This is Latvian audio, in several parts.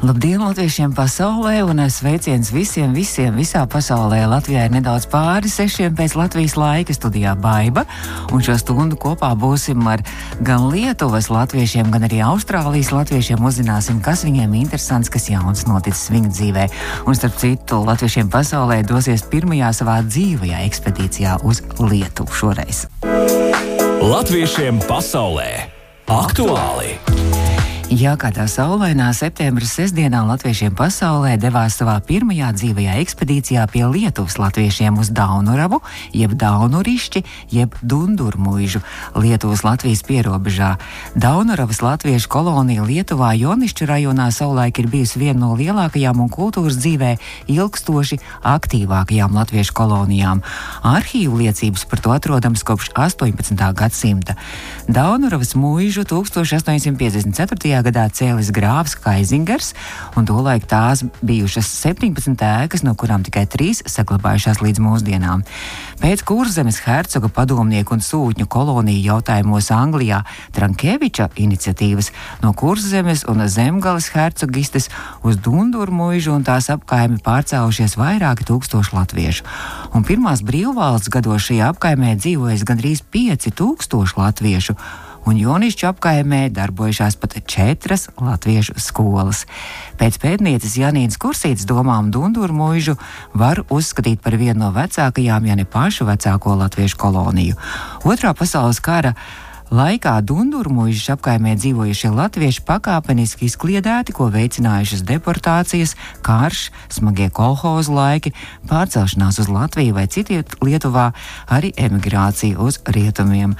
Labdien, latviešiem pasaulē, un sveiciens visiem, visiem visā pasaulē. Latvijā ir nedaudz pāri sešiem pēc Latvijas laika studijā Baiba, un šo stundu kopā būsim ar gan Lietuvas latviešiem, gan arī Austrālijas latviešiem. Uzzināsim, kas viņiem interesants, kas jauns noticis viņu dzīvē. Un starp citu, latviešiem pasaulē dosies pirmajā savā dzīvajā ekspedīcijā uz Lietuvu šoreiz. Latviešiem pasaulē aktuāli! Jā, kādā saulainā septembra sestdienā latviešiem pasaulē devās savā pirmajā dzīvajā ekspedīcijā pie Lietuvas latviešiem uz Daunuravu, jeb Daunurišķi, jeb Dundurmuižu, Lietuvas Latvijas pierobežā. Daunuravas latviešu kolonija Lietuvā Jonišķu rajonā savulaik ir bijusi viena no lielākajām un kultūras dzīvē ilgstoši aktīvākajām latviešu kolonijām. Arhīvu liecības par to atrodams kopš 18. gadsimta. Daunuravas mūžu 1854 gadā cēlis grāfs Kaizingers, un tolaik tās bijušas 17 ēkas, no kurām tikai 3 saglabājušās līdz mūsdienām. Pēc kurzemes hercoga padomnieku un sūtņu koloniju jautājumos Anglijā Trankeviča iniciatīvas no kurzemes un zemgales hercogistes uz Dunduru mūžu un tās apkaimi pārcēlušies vairāki tūkstoši latviešu. Un pirmās brīvvalsts gados šajā apkaimē dzīvojas gandrīz 5000 latviešu un Jonišķu apkaimē darbojušās pat četras latviešu skolas. Pēc pētnieces Janīnas Kursītas domām Dunduru mūžu var uzskatīt par vienu no vecākajām, ja ne pašu vecāko latviešu koloniju. Otrā pasaules kara Laikā Dundurmuižas apkaimē dzīvojušie latvieši pakāpeniski izkliedēti, ko veicinājušas deportācijas, karš, smagie kolhozu laiki, pārcelšanās uz Latviju vai citiet Lietuvā, arī emigrācija uz rietumiem.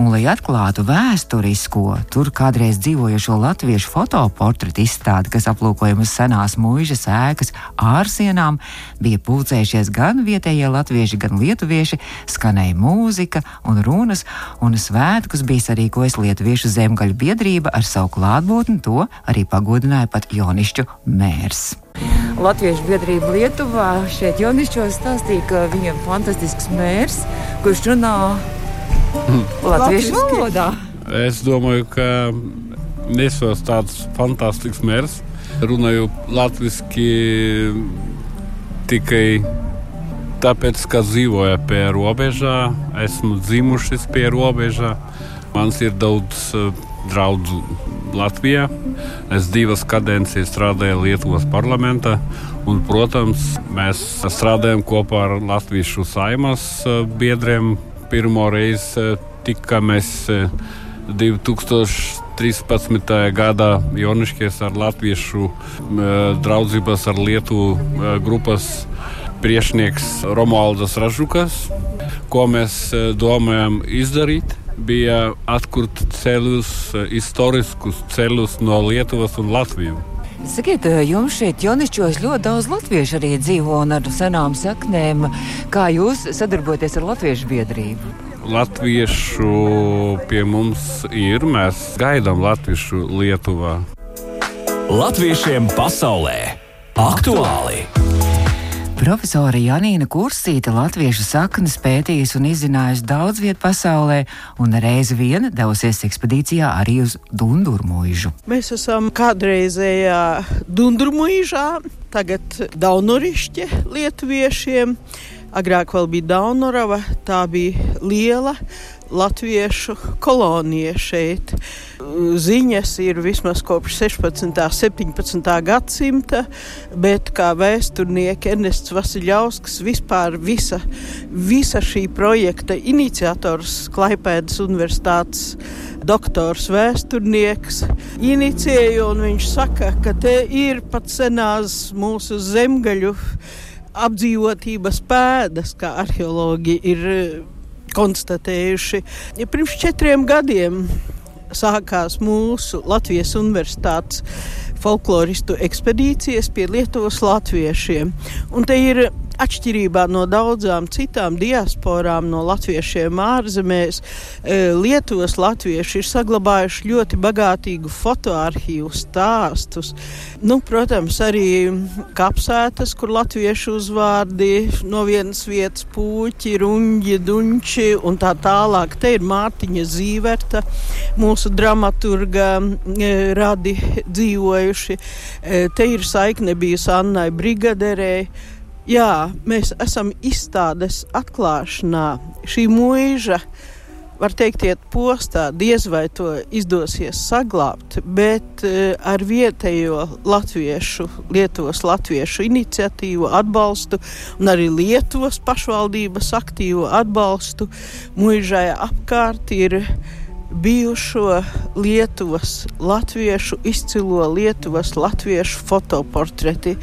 Un, lai atklātu vēsturisko, tur kādreiz dzīvojošo latviešu fotoportretu izstādi, kas aplūkojama uz senās mūžas ēkas ārsienām, bija pulcējušies gan vietējie latvieši, gan lietuvieši, skanēja mūzika un runas, un svētkus bija sarīkojis Lietuviešu zemgaļu biedrība ar savu klātbūtni, to arī pagodināja pat Jonišķu mērs. Latviešu biedrība Lietuvā šeit Jonišķos stāstīja, ka viņam ir fantastisks mērs, kurš runā latviešu valodā. Es domāju, ka nesos tāds fantastisks mērs. Runāju latviešu tikai tāpēc, ka dzīvoju pie robežā, esmu dzimušas pie robežā. Man ir daudz uh, draugu Latvijā. Es divas kadencijas strādāju Lietuvas parlamentā. Un, protams, mēs strādājam kopā ar Latviešu saimas uh, biedriem. Pirmo reizi tikāmies 2013. gadā Joniškies ar Latviešu draudzības ar Lietuvu grupas priekšnieks Romualdas Ražukas. Ko mēs domājam izdarīt? Bija atkurt ceļus, historiskus ceļus no Lietuvas un Latvijas. Sakiet, jums šeit Jonišķos ļoti daudz latviešu arī dzīvo un ar senām saknēm. Kā jūs sadarbojaties ar Latviešu biedrību? Latviešu pie mums ir. Mēs gaidām Latviešu Lietuvā. Latviešiem pasaulē aktuāli! Profesora Janīna Kursīte latviešu saknes pētījusi un izzinājusi daudz vietu pasaulē, un reizi viena devusies ekspedīcijā arī uz Dundurmuižu. Mēs esam kādreizējā Dundurmuižā, tagad Daunurišķe lietuviešiem. Agrāk vēl bija Daunurava, tā bija liela latviešu kolonija šeit. Ziņas ir vismaz kopš 16. un 17. gadsimta, bet kā vēsturnieks Ernests Vasiljovskis vispār visa, visa šī projekta iniciators Klaipēdas universitātes doktors vēsturnieks inicijēja, un viņš saka, ka te ir pat senās mūsu zemgaļu apdzīvotības pēdas, kā arheologi ir konstatējuši. Ja pirms četriem gadiem sākās mūsu Latvijas Universitātes folkloristu ekspedīcijas pie Lietuvas latviešiem. Un te ir atšķirībā no daudzām citām diasporām, no latviešiem ārzemēs, e, Lietuvas latvieši ir saglabājuši ļoti bagātīgu fotoarхīvu stāstus. Nu, protams, arī kapsētas, kur latviešu uzvārdi no vienas vietas puķi, ruņģi, duņči un tā tālāk. Te ir Mārtiņa Zīverta, mūsu dramaturga e, radi dzīvojuši. E, te ir saikne bijusi Annai Brigaderei. Jā, mēs esam izstādes atklāšanā. Šī mūža, var teikt, iet postā, diez vai to izdosies saglabāt, bet uh, ar vietējo latviešu, Lietuvas latviešu iniciatīvu atbalstu un arī Lietuvas pašvaldības aktīvu atbalstu mūžai apkārt ir bijušo Lietuvas latviešu, izcilo Lietuvas latviešu fotoportreti.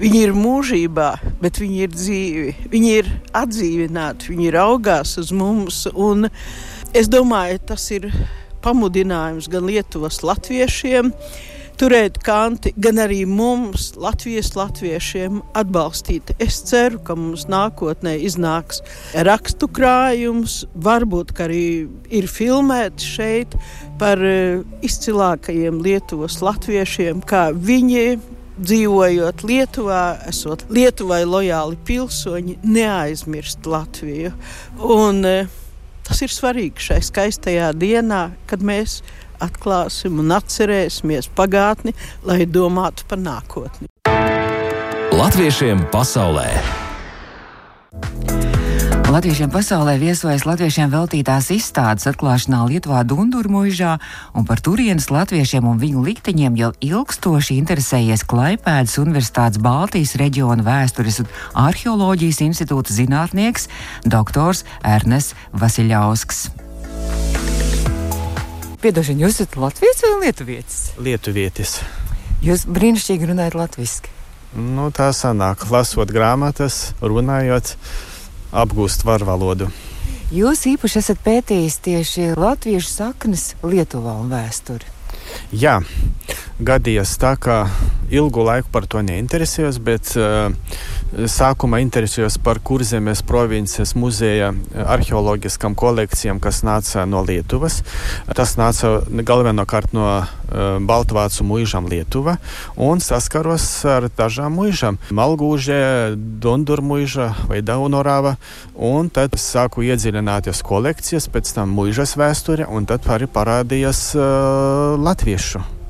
Viņi ir mūžībā, bet viņi ir dzīvi, viņi ir atdzīvināti, viņi ir augās uz mums. Es domāju, tas ir pamudinājums gan Lietuvas latviešiem, turēt kanti, gan arī mums, Latvijas latviešiem, atbalstīt. Es ceru, ka mums nākotnē iznāks rakstu krājums, varbūt arī ir filmēts šeit par eh, izcilākajiem Lietuvas latviešiem, kā viņi dzīvojot Lietuvā, esot Lietuvai lojāli pilsoņi, neaizmirst Latviju. Un, eh, tas ir svarīgi šai skaistajā dienā, kad mēs atklāsim un atcerēsimies pagātni, lai domātu par nākotni. Latviešiem pasaulē! Latviešiem pasaulē viesojas latviešiem veltītās izstādes atklāšanā Lietuvā Dundurmuižā, un par turienes latviešiem un viņu likteņiem jau ilgstoši interesējies Klaipēdas Universitātes Baltijas reģiona vēstures un arheoloģijas institūta zinātnieks doktors Ernest Vasiļausks. Piedošana, jūs esat Latvijas vai Lietuvietis? Lietuvietis. Jūs brīnišķīgi runājat latviešu. Nu, tā sanāk, lasot grāmatas, runājot, apgūst varvalodu. Jūs īpaši esat pētījis tieši latviešu saknes Lietuvā un vēsturi. Jā, gadījās tā, ka ilgu laiku par to neinteresējos, bet uh, sākumā interesējos par Kurzemes provinces muzeja arheoloģiskām kolekcijām, kas nāca no Lietuvas. Tas nāca galvenokārt no uh, Baltvācu mūžām Lietuva un saskaros ar dažām mūžām - Malgūžē, Dondurmuiža vai Daunorāva. Un tad sāku iedziļināties kolekcijas, pēc tam mūžas vēsture, un tad arī parādījās uh, latviešu.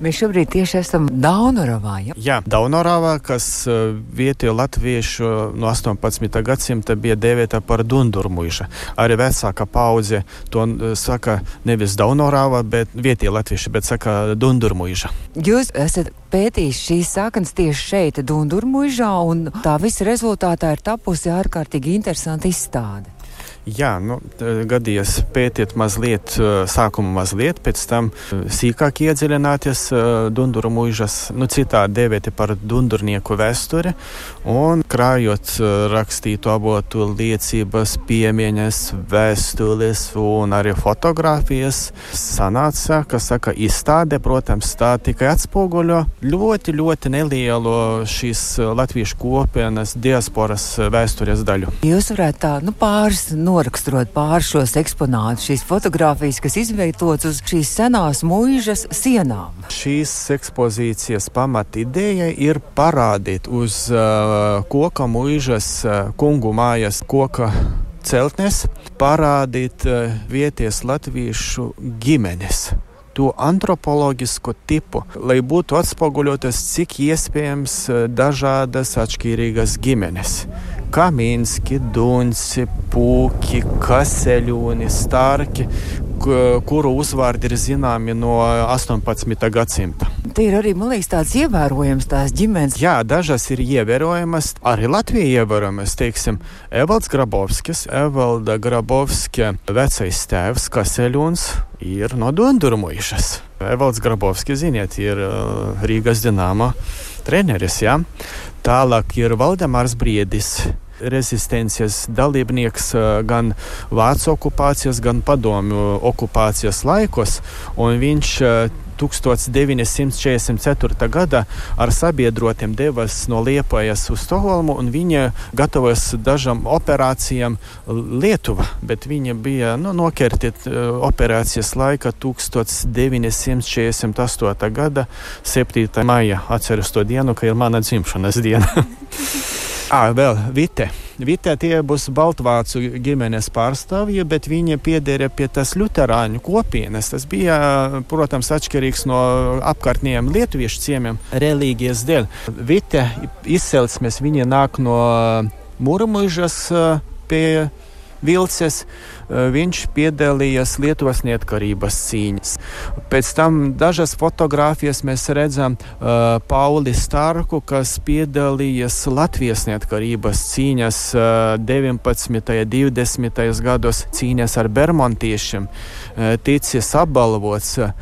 Mēs šobrīd tieši esam Daunoravā. Ja? Jā, Daunoravā, kas vietējo latviešu no 18. gadsimta bija dēvēta par Dundurmuiša. Arī vecāka paudze to saka nevis Daunoravā, bet vietējie latvieši, bet saka Dundurmuiša. Jūs esat pētījis šīs saknes tieši šeit, Dundurmuižā, un tā visa rezultātā ir tapusi ārkārtīgi interesanta izstāde. Jā, nu, gadījās pētīt mazliet, sākumā mazliet, pēc tam sīkāk iedziļināties Dunduru mūžas, nu, citādi dēvēti par dundurnieku vēsturi, un krājot rakstītu avotu liecības, piemiņas, vēstules un arī fotografijas, sanāca, ka, saka, izstāde, protams, tā tikai atspoguļo ļoti, ļoti nelielu šīs latviešu kopienas diasporas vēstures daļu. Jūs varētu tā, nu, pāris noraksturot pār šos eksponātus, šīs fotogrāfijas, kas izveidotas uz šīs senās mūžas sienām. Šīs ekspozīcijas pamatideja ir parādīt uz uh, koka mūžas uh, kungu mājas koka celtnes, parādīt uh, vieties latviešu ģimenes to antropoloģisko tipu, lai būtu atspoguļotas cik iespējams dažādas atšķirīgas ģimenes. Kaminski, Dunci, Pūki, Kaseļūni, Starki, kuru uzvārdi ir zināmi no 18. gadsimta. Tie ir arī, man liekas, tāds ievērojams tās ģimenes. Jā, dažas ir ievērojamas, arī Latvija ievērojamas, teiksim, Evalds Grabovskis, Evalda Grabovska vecais tēvs Kaseļūns ir no Dundurmuišas. Evalds Grabovskis, ziniet, ir Rīgas Dinamo treneris, jā. Tālāk ir Valdemārs Briedis rezistences dalībnieks gan Vācu okupācijas, gan Padomju okupācijas laikos, viņš 1944. gada ar sabiedrotiem devas no Liepajas uz Stokholmu, un viņa gatavojas dažām operācijām Lietuvā, bet viņa bija nu, noķerta operācijas laika 1948. gada 7. maija. Atceros to dienu, ka ir mana dzimšanas diena. À, vēl Vite. Vite tie būs Baltvācu ģimenes pārstāvji, bet viņi piedēra pie tās luterāņu kopienes. Tas bija, protams, atšķirīgs no apkārtnējiem lietuviešu ciemiem reliģijas dēļ. Vite izcelsmes viņa nāk no Mūrmužas pie Vilces. Eh, viņš piedalījās Lietuvas neatkarības cīņas. Pēc tam dažas fotogrāfijas mēs redzam uh, Pauli Starku, kas piedalījās Latvijas neatkarības cīņas uh, 19. un 20. gados cīņas ar bermontiešiem, uh, ticis apbalvots. Uh,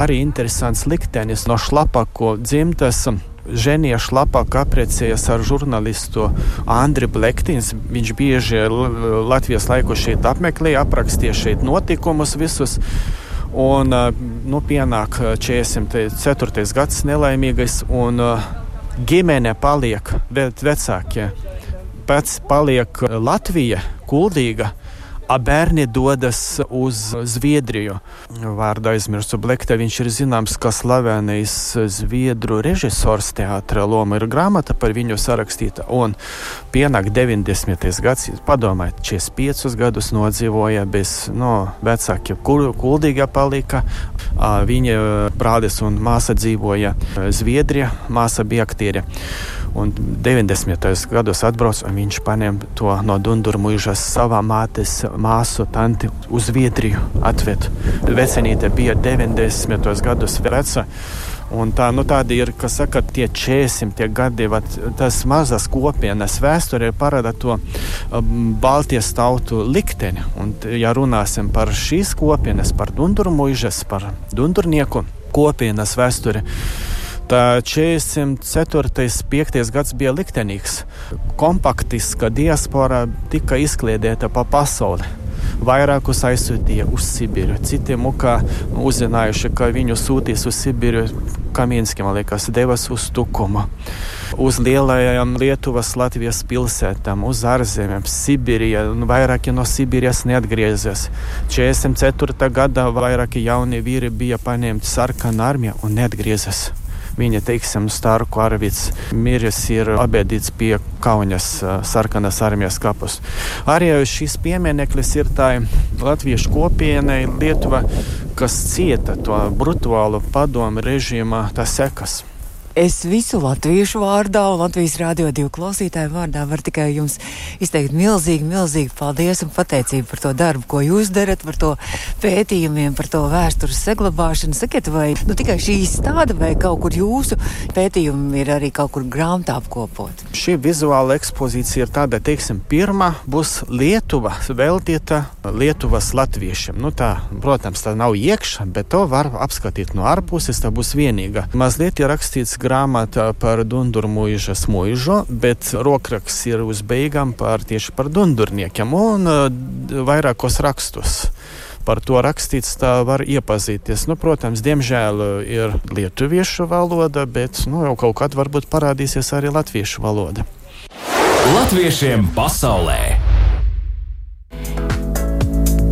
arī interesants liktenis no Šlapako dzimtas. Ženija Šlapaka apprecējas ar žurnālistu Andriu Blektins. Viņš bieži Latvijas laiku šeit apmeklēja, aprakstīja šeit notikumus visus. Un nu, pienāk 44. gads nelaimīgais, un ģimene paliek vecākie. Pēc paliek Latvija, Kuldīga bērni dodas uz Zviedriju. Vārdu aizmirsu Blekta, viņš ir zināms, kā slavenais Zviedru režisors teātra loma ir grāmata par viņu sarakstīta. Un pienāk 90. gads, padomājiet, 45 gadus nodzīvoja bez no, vecākiem, kur kuldīga palika. Viņa brālis un māsa dzīvoja Zviedrijā, māsa bija aktiere. Un 90. gados atbrauc, un viņš paņem to no Dundurmuižas savā mātes māsu tanti uz Zviedriju atved. Vecenīte bija 90. gados veca. Un tā, nu, tādi ir, kas saka, tie 400 gadi, vat, tas mazas kopienas vēsturē parāda to um, Baltijas tautu likteni. Un, ja runāsim par šīs kopienas, par Dundurmuižas, par Dundurnieku kopienas vēsturi, Tā 404. 5. gads bija liktenīgs. Kompaktiska diaspora tika izkliedēta pa pasauli. Vairākus aizsūtīja uz Sibīru. Citiem muka uzzinājuši, ka viņu sūtīs uz Sibīru, Kamīnski, man liekas, devas uz Tukumu, uz lielajām Lietuvas, Latvijas pilsētām, uz ārzemēm, Sibīrijā. Vairāki no Sibīrijas neatgriezies. 44. gadā vairāki jaunie vīri bija paņemti sarkanā armijā un neatgriezies. Viņa, teiksim, Stārku Arvids miris ir abedīts pie Kaunas sarkanas armijas kapus. Arī šis piemineklis ir tā latviešu kopienai Lietuva, kas cieta to brutālu padomu režīma sekas. Es visu latviešu vārdā un Latvijas rādio divu klausītāju vārdā varu tikai jums izteikt milzīgi, milzīgi paldies un pateicību par to darbu, ko jūs darat, par to pētījumiem, par to vēstures saglabāšanu. Sakiet, vai nu, tikai šī izstāde vai kaut kur jūsu pētījumi ir arī kaut kur grāmatā apkopot? Šī vizuāla ekspozīcija ir tāda, teiksim, pirmā būs Lietuva veltīta Lietuvas latviešiem. Nu, tā, protams, tā nav iekšā, bet to var apskatīt no ārpuses, tā būs vienīga. Mazliet ir rakstīts grāmata par Dundurmuižas muižu, bet rokraksts ir uz beigām par tieši par dundurniekiem un uh, vairākos rakstus par to rakstīts, tā var iepazīties. Nu, protams, diemžēl ir lietuviešu valoda, bet nu, jau kaut kad varbūt parādīsies arī latviešu valoda. Latviešiem pasaulē!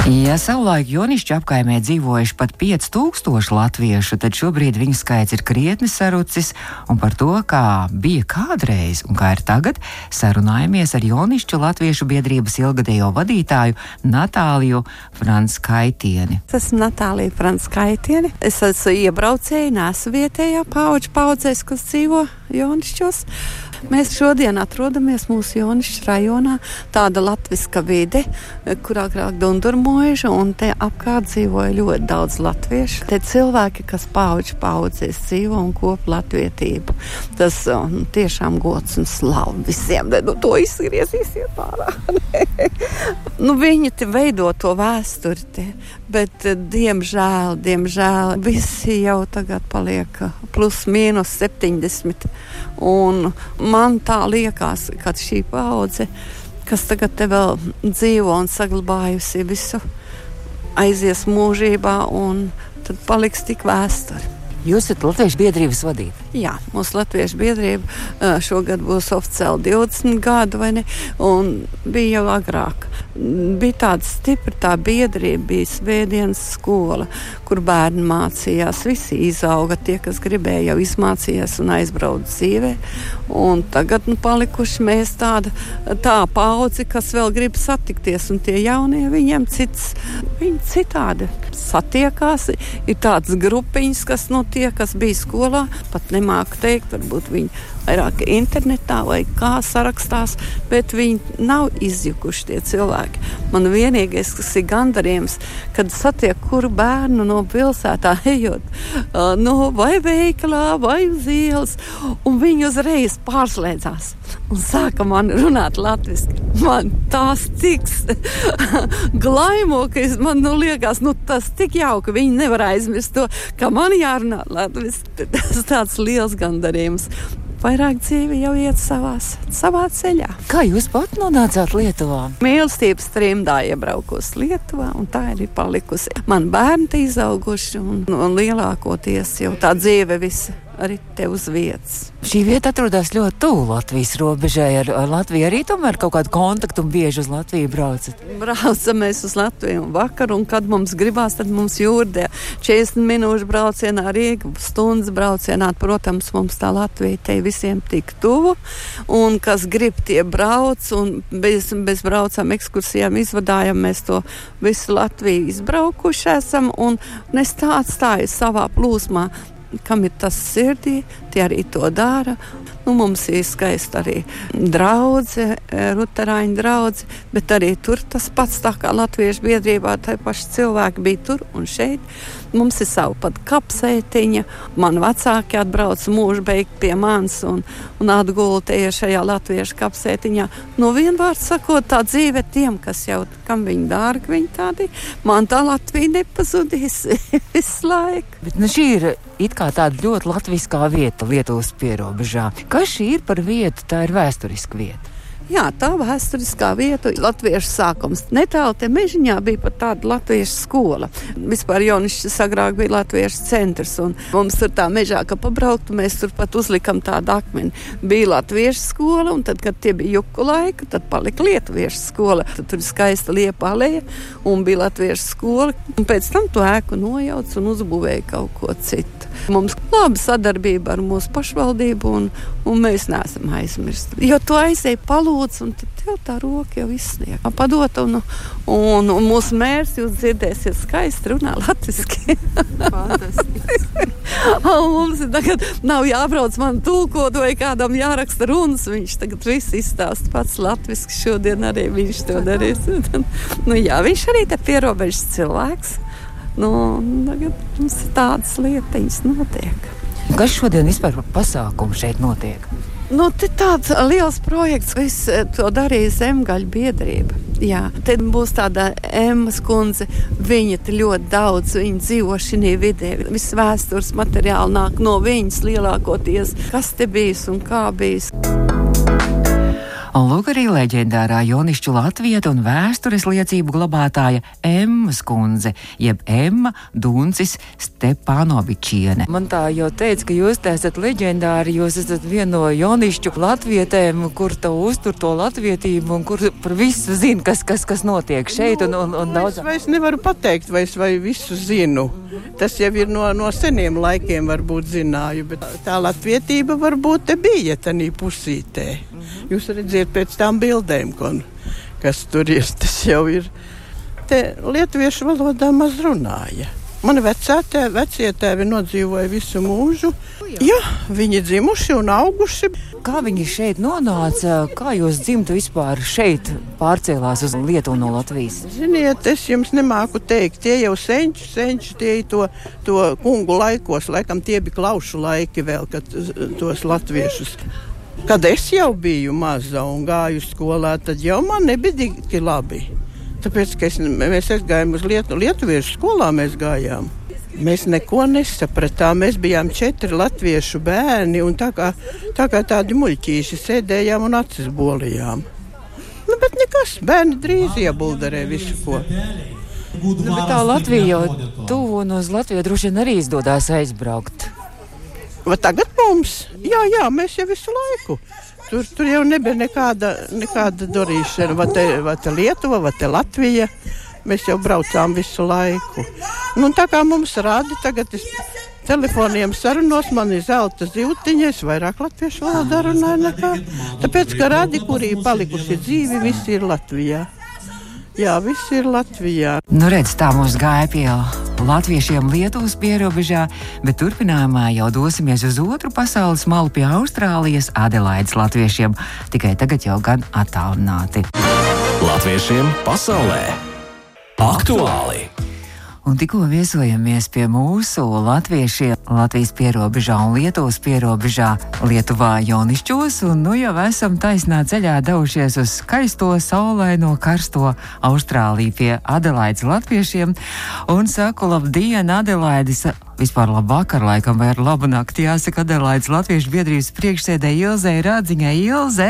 Ja savulaik Jonišķa apkaimē dzīvojuši pat 5000 latviešu, tad šobrīd viņu skaits ir krietni sarucis, un par to, kā bija kādreiz un kā ir tagad, sarunājamies ar Jonišķu Latviešu biedrības ilgadējo vadītāju Natāliju Franskaitieni. Es esmu Natālija Franskaitieni. Es esmu iebraucēja, nesu vietējā pauģa paudzēs, kas dzīvo Jonišķos. Mēs šodien atrodamies mūsu Jonišķa rajonā, tāda latviska vide, kur agrāk dundurmojuši, un te apkārt dzīvoja ļoti daudz latviešu. Te cilvēki, kas pauģi paudzēs dzīvo un kop latvietību. Tas um, tiešām gods un slavu visiem, nu, to izgriezīsiet ārā. nu, viņi te veido to vēsturi, te, bet diemžēl, diemžēl visi jau tagad paliek plus mīnus 70. Un man tā liekas, ka šī paudze, kas tagad te vēl dzīvo un saglabājusi visu, aizies mūžībā un tad paliks tik vēsture. Jūs esat Latviešu biedrības vadītāja. Jā, mūsu Latviešu biedrība šogad būs oficiāli 20 gadu, vai ne? Un bija jau agrāk. Bija tāda stipra tā biedrība, bija svētdienas skola, kur bērni mācījās. Visi izauga, tie, kas gribēja, jau izmācījās un aizbrauca dzīvē. Un tagad nu, palikuši mēs tāda tā paudze, kas vēl grib satikties, un tie jaunie viņiem cits, viņi citādi satiekās. Ir tādas grupiņas, kas no tie, kas bija skolā, pat nemāku teikt, varbūt viņi vairāk internetā vai kā sarakstās, bet viņi nav izjukuši tie cilvēki. Man vienīgais, kas ir gandarījums, kad satiek kuru bērnu no pilsētā ejot, no vai veikalā, vai uz ielas, un viņi uzreiz pārslēdzās un sāka man runāt latviešu. Man tās tiks glaimo, ka es, man nu, liekas, nu, tas tik jauki. Viņi nevar aizmirst to, ka man jārunā latviešu. Tas tāds liels gandarījums vairāk dzīve jau iet savās, savā ceļā. Kā jūs pat nonācāt Lietuvā? Mīlestības trimdā iebraukusi Lietuvā, un tā ir palikusi. Man bērni izauguši, un, un lielākoties jau tā dzīve visa arī te uz vietas. Šī vieta atrodas ļoti tuvu Latvijas robežai. Ar, ar Latviju arī tomēr kaut kādu kontaktu un bieži uz Latviju braucat. Braucam mēs uz Latviju vakar, un kad mums gribās, tad mums jūrdē 40 minūšu braucienā, Rīga stundas braucienā. Protams, mums tā Latvija te visiem tik tuvu, un kas grib tie brauc, un bez, bez braucām ekskursijām izvadājam mēs to visu Latviju izbraukuši esam, un es tā atstāju savā plūsmā kam ir tas sirdī, tie arī to dara. Nu, mums ir skaista arī draudzene, Rutāņu draudzene, bet arī tur tas pats, tā kā Latviešu biedrībā, tā paši cilvēki bija tur un šeit. Mums ir sava pat kapsētiņa. Man vecāki atbrauc mūžu beigt pie manis un, un atgulta šajā latviešu kapsētiņā. No vienvārds sakot, tā dzīve tiem, kas jau kam viņi dārgi, viņi tādi. Man tā Latvija nepazudīs visu laiku. Bet nu, šī ir it kā tāda ļoti latviskā vieta Lietuvas pierobežā. Kas šī ir par vietu? Tā ir vēsturiska vieta. Jā, tā vēsturiskā vieta, latviešu sākums. Netālu te mežiņā bija pat tāda latviešu skola. Vispār Jonišķis agrāk bija latviešu centrs, un mums tur tā mežā, ka pabrauktu, mēs tur pat uzlikam tādu akmeni. Bija latviešu skola, un tad, kad tie bija juku laika, tad palika lietuviešu skola. Tad tur skaista liepa aleja, un bija latviešu skola, un pēc tam to ēku nojauc un uzbūvēja kaut ko citu. Mums laba sadarbība ar mūsu pašvaldību, un, un mēs neesam aizmirsti. Jo tu aizēji palūdz, un tev tā roka jau izsniegt. Padot, un, un, un mūsu mērs jūs dzirdēsiet skaisti runā latviski. mums tagad nav jābrauc man tulkot vai kādam jāraksta runas. Viņš tagad viss izstāsta pats latviski. Šodien arī viņš to darīs. nu, jā, viņš arī te pierobežas cilvēks. Nu, tagad mums tādas lietiņas notiek. Kas šodien vispār par pasākumu šeit notiek? Nu, tāds liels projekts, ko eh, to darīja Zemgaļa biedrība. Jā, te būs tāda Emma skundze. Viņa ļoti daudz, dzīvo šajā vidē. Viss vēstures materiāli nāk no viņas lielākoties. Kas te bijis un kā bijis? Un lūk arī leģendārā Jonišķu latvieta un vēstures liecību glabātāja Emma skundze, jeb Emma Duncis Stepanovičiene. Man tā jau teica, ka jūs esat leģendāri, jūs esat viena no Jonišķu latvietēm, kur to uztur to latvietību un kur par visu zina, kas, kas, kas notiek šeit un, un, un daudz. Es vairs nevaru pateikt, vai es vai visu zinu. Tas jau ir no, no seniem laikiem, varbūt zināju, bet tā latvietība varbūt te bija tanī pusītē. Jūs redzat pēc tām bildēm, kon, kas tur ir. Tas jau ir. Te lietuviešu valodā maz runāja. Mani vecātē, vecie tēvi nodzīvoja visu mūžu. Jā, viņi dzimuši un auguši. Kā viņi šeit nonāca? Kā jūs dzimtu vispār šeit pārcēlās uz Lietuvu no Latvijas? Ziniet, es jums nemāku teikt, tie jau senči, senči tie ir to, to kungu laikos, laikam tie bija klaušu laiki vēl, kad tos latviešus Kad es jau biju maza un gāju skolā, tad jau man nebija tik labi. Tāpēc, ka es, mēs gājām uz Lietu, Lietuviešu skolā, mēs gājām. Mēs neko nesapratām. Mēs bijām četri latviešu bērni, un tā kā, tā kā tādi muļķīši sēdējām un acis bolijām. Nu, bet nekas, bērni drīz iebuldarē visu ko. Nu, tā Latvija jau tuvu un uz Latviju droši vien arī izdodas aizbraukt. Vai tagad mums? Jā, jā, mēs jau visu laiku. Tur, tur jau nebija nekāda, nekāda darīšana. Vai te, vai te Lietuva, vai te Latvija. Mēs jau braucām visu laiku. Nu, tā kā mums rāda, tagad es telefoniem sarunos, man ir zelta zīltiņa, es vairāk latviešu valodā runāju nekā. Tāpēc, ka rādi, kurī palikusi dzīvi, visi ir Latvijā. Jā, viss ir Latvijā. Nu, redz, tā mums gāja pie latviešiem Lietuvas pierobežā, bet turpinājumā jau dosimies uz otru pasaules malu pie Austrālijas Adelaides latviešiem, tikai tagad jau gan attālināti. Latviešiem pasaulē aktuāli! Un tikko viesojamies pie mūsu latviešiem Latvijas pierobežā un Lietuvas pierobežā Lietuvā Jonišķos, un nu jau esam taisnā ceļā devušies uz skaisto, saulaino, karsto Austrāliju pie Adelaides latviešiem, un saku labdien, Adelaides! Vispār labu vakaru, laikam, vai ar labu nakti jāsaka Adelaides Latviešu biedrības priekšsēdē Ilzei Rādziņai Ilze.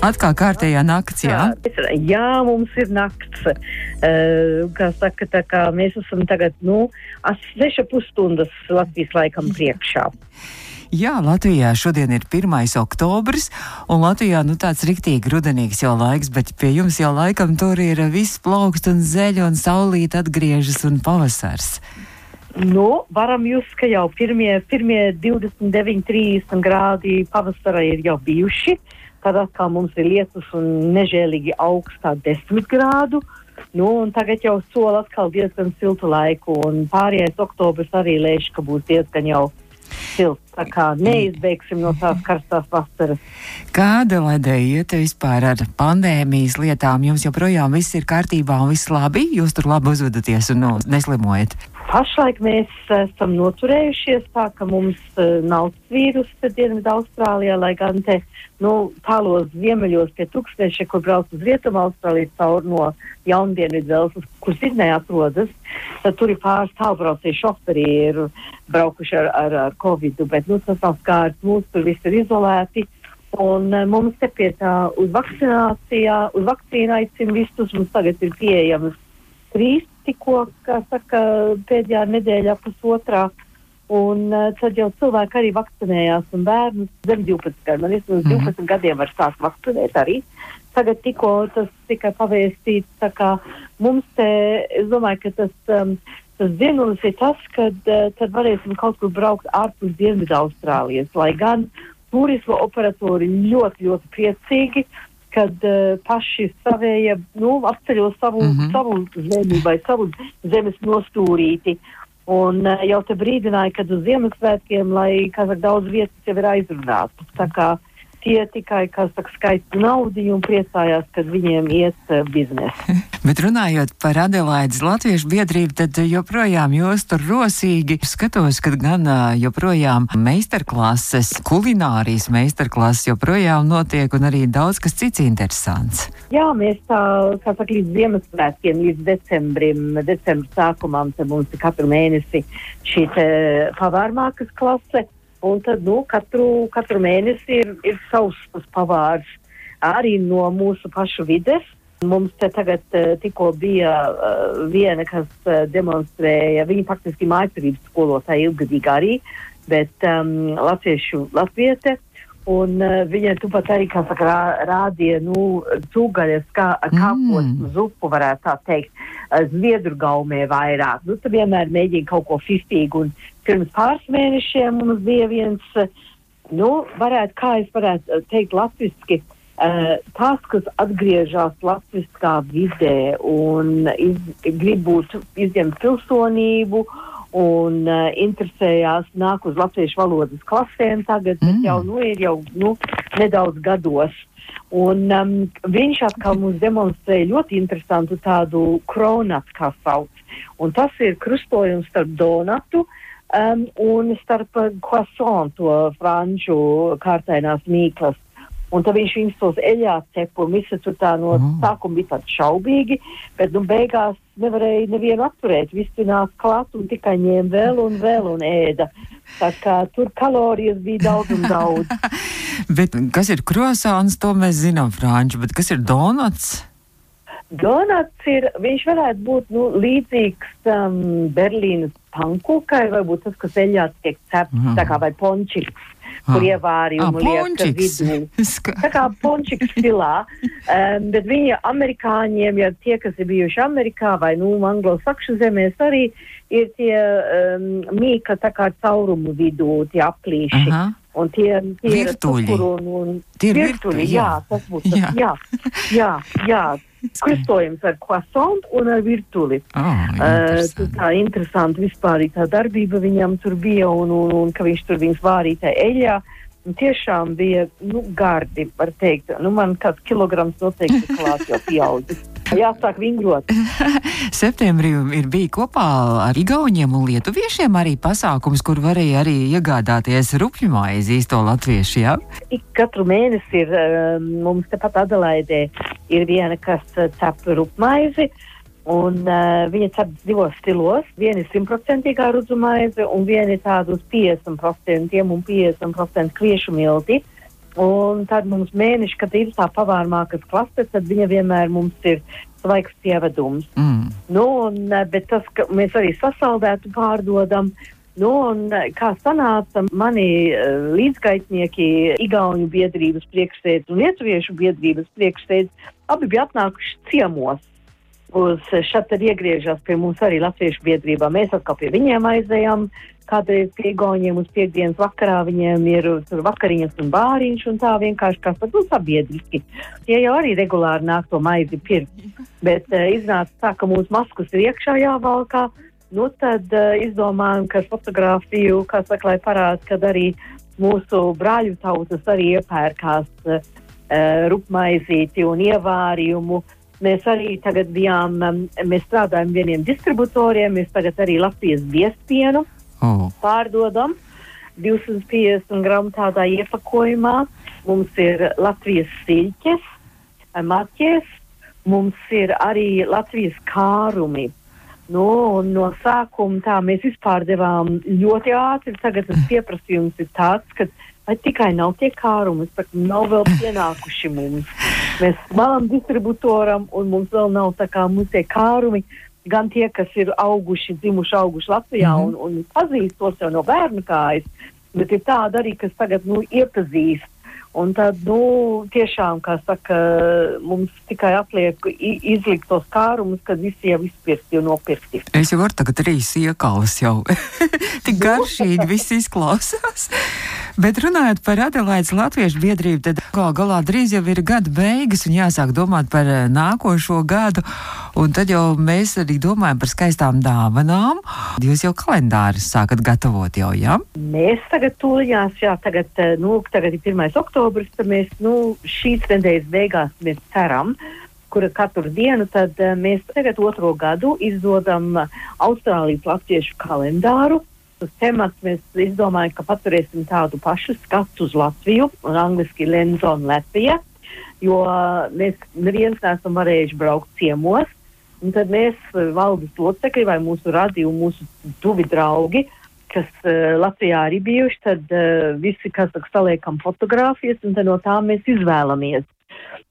Atkal kārtējā nakts, jā? Jā, jā mums ir nakts. Uh, kā saka, tā kā mēs esam tagad, nu, 6,5 stundas Latvijas laikam priekšā. Jā, Latvijā šodien ir 1. oktobris, un Latvijā nu, tāds riktīgi rudenīgs jau laiks, bet pie jums jau laikam tur ir viss plaukst un zeļ un saulīt atgriežas un pavasars. Nu, varam just, ka jau pirmie, pirmie 29, 30 grādi pavasara ir jau bijuši. Tad atkal mums ir lietus un nežēlīgi augstā 10 grādu. Nu, tagad jau sola atkal diezgan siltu laiku, un pārējais oktobris arī lēš, ka būs diezgan jau silts. Tā kā neizbeigsim no tās karstās vasaras. Kāda ledē iet vispār ar pandēmijas lietām? Jums joprojām viss ir kārtībā un viss labi? Jūs tur labi uzvedaties un nu, neslimojat? Pašlaik mēs esam noturējušies tā, ka mums uh, nav vīrusu Dienvidu Austrālijā, lai gan te nu, tālos ziemeļos pie tūkstneša, kur brauc uz Rietumu Austrāliju caur no Jaundienvidu Velsas, kur Sidnē atrodas, tad tur ir pāris tālbraucēji šoferi ir braukuši ar, ar, ar Covid, bet nu, tas nav skārts, mūs tur viss ir izolēti. Un uh, mums te pie tā uz vakcinācijā, uz vakcīnu aicina visus, mums tagad ir pieejamas trīs tikko, kā saka, pēdējā nedēļā pusotrā. Un uh, tad jau cilvēki arī vakcinējās, un bērnu zem 12 gadiem. Man vismaz mm -hmm. 12 gadiem var sākt vakcinēt arī. Tagad tikko tas tika pavēstīts, tā kā mums te, es domāju, ka tas, um, tas ziemelis ir tas, kad uh, tad varēsim kaut kur braukt ārpus Dienvidu Austrālijas, lai gan turisma operatori ļoti, ļoti priecīgi, kad uh, paši savējie nu, apceļo savu, mm -hmm. savu zemi vai savu zemes nostūrīti. Un uh, jau te brīdināja, kad uz Ziemassvētkiem, lai, kā saka, daudz vietas jau ir aizrunātas. Tā kā tie tikai, kas saka, skaita naudu un priecājās, kad viņiem iet uh, biznesa. Bet runājot par Adelaides Latviešu biedrību, tad joprojām jūs tur rosīgi skatos, ka gan uh, joprojām meistarklases, kulinārijas meistarklases joprojām notiek un arī daudz kas cits interesants. Jā, mēs tā, kā saka, līdz Ziemassvētkiem, līdz decembrim, decembra sākumam, te mums ir katru mēnesi šī pavārmākas klase. Un tad, nu, katru, katru mēnesi ir, ir savs pavārs arī no mūsu pašu vides. Mums te tagad uh, tikko bija uh, viena, kas uh, demonstrēja, viņa faktiski mājaturības skolotāja ilgadīgi arī, bet um, latviešu latviete. Un uh, viņa tupat arī, kā saka, rā, rādīja, nu, cūgaļas, kā kāpos mm. zupu, varētu tā teikt, uh, zviedru gaumē vairāk. Nu, tu vienmēr mēģini kaut ko fiftīgu, un pirms pāris mēnešiem mums bija viens, uh, nu, varētu, kā es varētu teikt latviski, uh, tās, kas atgriežas latviskā vidē un iz, grib būt izņemt pilsonību, un uh, interesējās nāk uz latviešu valodas klasēm tagad, mm. bet jau, nu, ir jau, nu, nedaudz gados. Un um, viņš atkal mums demonstrēja ļoti interesantu tādu kronatu, kā sauc. Un tas ir krustojums starp donatu um, un starp croissant, to franču kārtainās mīklas. Un tad viņš viņus tos eļļās cepa, un visi tur tā no mm. sākuma bija tādi šaubīgi, bet nu beigās nevarēja nevienu atturēt. Visi nāca klāt un tikai ņēma vēl un vēl un ēda. Tā kā tur kalorijas bija daudz un daudz. bet kas ir krosāns, to mēs zinām franču, bet kas ir donuts? Donats ir, viņš varētu būt nu, līdzīgs um, Berlīnas pankūkai, varbūt tas, kas eļļā tiek cepts, Mhm. tā kā vai pončiks, Ah. ievārījumu Ah, liek pončiks. vidū. Tā kā pončiks stilā, um, bet viņa amerikāņiem, ja tie, kas ir bijuši Amerikā vai, nu, anglosakšu zemēs arī, ir tie um, mīka tā kā caurumu vidū, tie aplīši. Aha. Un tie, tie ir Virtuļi. un, un Tie ir virtuļi, virtuļi, jā, tas būs Jā. jā, jā, jā. Kristojums ar croissant un ar virtuli. Oh, Uh, tā interesanti vispār tā darbība viņam tur bija un, un, un ka viņš tur viņus vārīja tajā eļļā. Un tiešām bija nu, gardi, var teikt. Nu, man kāds kilograms noteikti klāt jau pieaudzis. Jāsāk vingrot. Septembrī ir bija kopā ar Igauniem un Lietuviešiem arī pasākums, kur varēja arī iegādāties rupju maizi īsto latviešu. Ja? Ik katru mēnesi ir um, mums tepat Adelaidē ir viena, kas uh, cep rupmaizi. Un uh, viņa cep divos stilos. Viena ir simtprocentīgā rudzu maize, un viena ir tāda uz 50% un 50% kviešu milti. Un tad mums mēneši, kad ir tā pavārmākas klase, tad viņa vienmēr mums ir svaigs pievedums. Mm. Nu, un, eh, bet tas, ka mēs arī sasaldētu pārdodam. Nu, un, eh, kā sanāca, mani uh, līdzgaitnieki, Igaunijas biedrības priekšsēdz un Lietuviešu biedrības priekšsēdz, abi bija atnākuši ciemos. Uz šeit tad iegriežas pie mums arī Latviešu biedrībā. Mēs atkal pie viņiem aizējām. Kādreiz pie Igauniem uz piekdienas vakarā viņiem ir tur vakariņas un bāriņš un tā vienkārši kā tad, nu, sabiedriski. Tie jau arī regulāri nāk to maizi pirkt. Bet uh, iznāca tā, ka mūsu maskas ir iekšā jāvalkā. Nu, tad uh, izdomājām, ka fotografiju, kā saka, lai parāda, ka arī mūsu brāļu tautas arī iepērkās uh, rupmaizīti un ievārījumu. Mēs arī tagad bijām, um, mēs strādājam vieniem distributoriem, mēs tagad arī Latvijas viespienu Oh. pārdodam 250 gramu tādā iepakojumā. Mums ir Latvijas siļķes, maķes, mums ir arī Latvijas kārumi. Nu, un no sākuma tā mēs vispār devām ļoti ātri. Tagad tas pieprasījums ir tāds, ka vai tikai nav tie kārumi, bet nav vēl pienākuši mums. Mēs malam distributoram un mums vēl nav tā kā mums tie kārumi. Gan tie, kas ir auguši, dzimuši, auguši Latvijā Mhm. un, un pazīst tos jau no bērnu kājas, bet ir tādi arī, kas tagad nu, iepazīst. Un tad, nu, tiešām, kā saka, mums tikai atliek izlikt tos kārumus, kad visi jau izpirkti un nopirkti. Es jau varu tagad trīs iekalas jau. Tik garšīgi viss izklausās. Bet runājot par Adelaides Latviešu biedrību, tad gal galā drīz jau ir gada beigas un jāsāk domāt par eh, nākošo gadu. Un tad jau mēs arī domājam par skaistām dāvanām. Jūs jau kalendārus sākat gatavot jau, jā? Ja? Mēs tagad tuļņās, jā, tagad, eh, nu, tagad ir 1. Oktobris, tad mēs, nu, šīs nedēļas beigās mēs ceram, kura katru dienu, tad eh, mēs tagad otro gadu izdodam eh, Austrālijas latviešu kalendāru. Uz temats mēs izdomājam, ka paturēsim tādu pašu skatu uz Latviju, un angliski Lenzon Latvija, jo eh, mēs neviens neesam varējuši braukt ciemos. Un tad mēs, valdes locekļi vai mūsu radio, mūsu tuvi draugi, kas uh, Latvijā arī bijuši, tad uh, visi, kas saliekam fotogrāfijas, un no tām mēs izvēlamies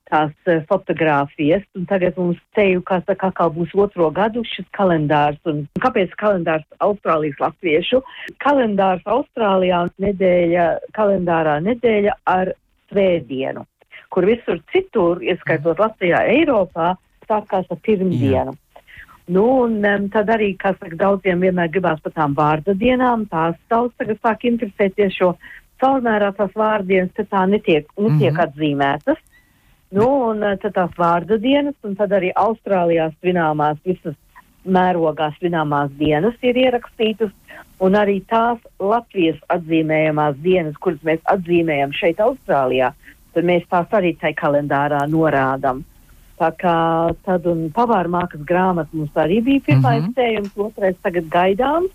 tās uh, fotogrāfijas. Un tagad mums teju, kā saka, kā būs otro gadu šis kalendārs. Un kāpēc kalendārs Austrālijas latviešu? Kalendārs Austrālijā nedēļa, kalendārā nedēļa ar svētdienu, kur visur citur, ieskaitot Latvijā, Eiropā, sākās ar pirmdienu. Nu, un um, tad arī, kā saka, daudziem vienmēr gribās par tām vārda dienām, tās daudz tagad sāk interesēties, jo caurmērā tās vārdienas te tā netiek, netiek mm. -hmm. atzīmētas. Nu, un uh, tad tās vārda dienas, un tad arī Austrālijā svināmās visas mērogā svināmās dienas ir ierakstītas, un arī tās Latvijas atzīmējamās dienas, kuras mēs atzīmējam šeit Austrālijā, tad mēs tās arī tai kalendārā norādam. Tā kā tad un pavārmākas grāmata mums arī bija pirmais Mhm. sējums, otrais tagad gaidāms.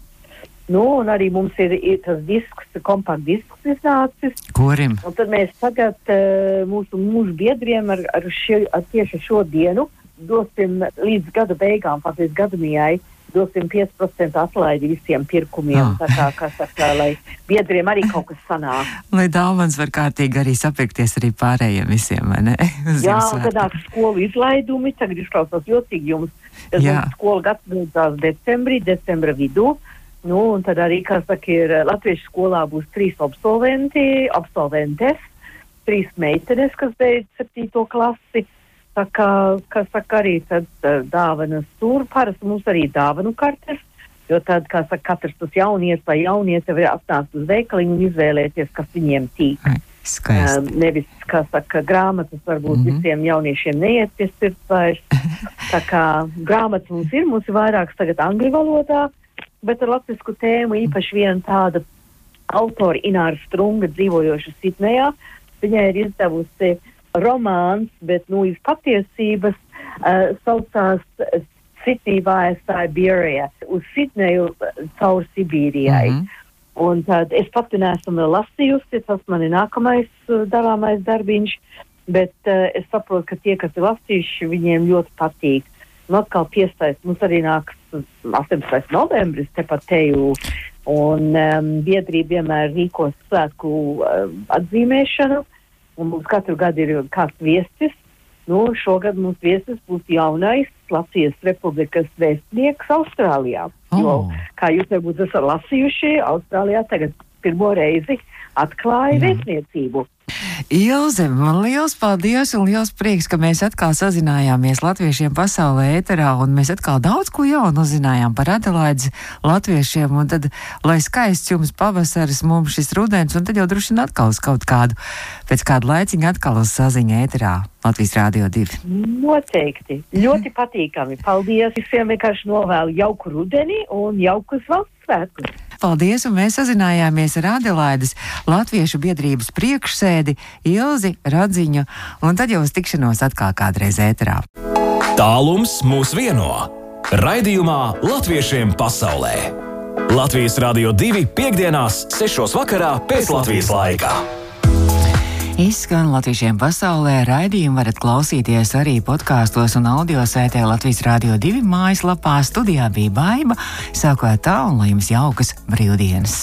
Nu, un arī mums ir, ir tas disks, kompakt disks iznācis. Korim? Un tad mēs tagad uh, mūsu mūža biedriem ar, ar, šie, ar tieši šo dienu dosim līdz gada beigām, pat līdz gada mijai, dosim 5% atlaidi visiem pirkumiem. Ah. Tā kā, kā saka, lai biedriem arī kaut kas sanāk. Lai dāvans var kārtīgi arī sapirkties arī pārējiem visiem, vai ne? Jā, nāk skolu izlaidumi, tagad izklausās jocīgi jums. Skola beidzās decembrī, decembra vidū. Nu, un tad arī, kā saka, ir eh, Latviešu skolā būs trīs absolventi, absolventes, trīs meitenes, kas beidz septīto klasi. Tā kā, kā saka, arī tad eh, dāvanas tur, parasti mums arī dāvanu kartes, jo tad, kā saka, katrs tas jaunietis vai jauniete var atnākt uz veikaliņu un izvēlēties, kas viņiem tīk. Skaisti. Um, nevis, kā saka, grāmatas varbūt mm. -hmm. visiem jauniešiem neiet pie sirds vairs. Tā kā grāmatas mums ir, mums ir vairākas tagad angļu valodā, bet ar latviešu tēmu īpaši viena tāda autora Ināra Strunga dzīvojoša Sidnejā. Viņai ir izdevusi romāns, bet, nu, iz patiesības uh, saucās Sydney via Siberia, uz Sidneju uh, caur Sibīrijai. Mhm. Un tad es pati neesmu lasījusi, tas man ir nākamais uh, darāmais darbiņš, bet uh, es saprotu, ka tie, kas ir lasījuši, viņiem ļoti patīk. Un atkal piesaist, mums arī nāks uh, 18. novembris tepat teju, un um, biedrība vienmēr rīkos svētku um, atzīmēšanu, un mums katru gadu ir kāds viesis. Nu, šogad mums viesis būs jaunais Latvijas Republikas vēstnieks Austrālijā. Jo, Oh. kā jūs varbūt esat lasījuši, Austrālijā tagad pirmo reizi atklāja Jā. vēstniecību. Ilze, man liels paldies un liels prieks, ka mēs atkal sazinājāmies latviešiem pasaulē ēterā un mēs atkal daudz ko jaunu uzzinājām par Adelaides latviešiem un tad, lai skaists jums pavasaris, mums šis rudens un tad jau droši vien atkal uz kaut kādu, pēc kādu laiciņu atkal uz saziņa ēterā Latvijas Rādio 2. Noteikti. Ļoti patīkami. Paldies visiem vienkārši novēlu jauku rudeni un jaukus valsts svētkus. Paldies, un mēs sazinājāmies ar Adelaides Latviešu biedrības priekšsēdi Ilzi Radziņu, un tad jau uz tikšanos atkal kādreiz ēterā. Tālums mūs vieno. Raidījumā Latviešiem pasaulē. Latvijas Rādio 2 piekdienās, 6. vakarā pēc Latvijas laika. Izskan latviešiem pasaulē, raidījumu varat klausīties arī podkāstos un audio sētē Latvijas Rādio 2 mājaslapā. Studijā bija baiva, sākot tā un lai jums jaukas brīvdienas!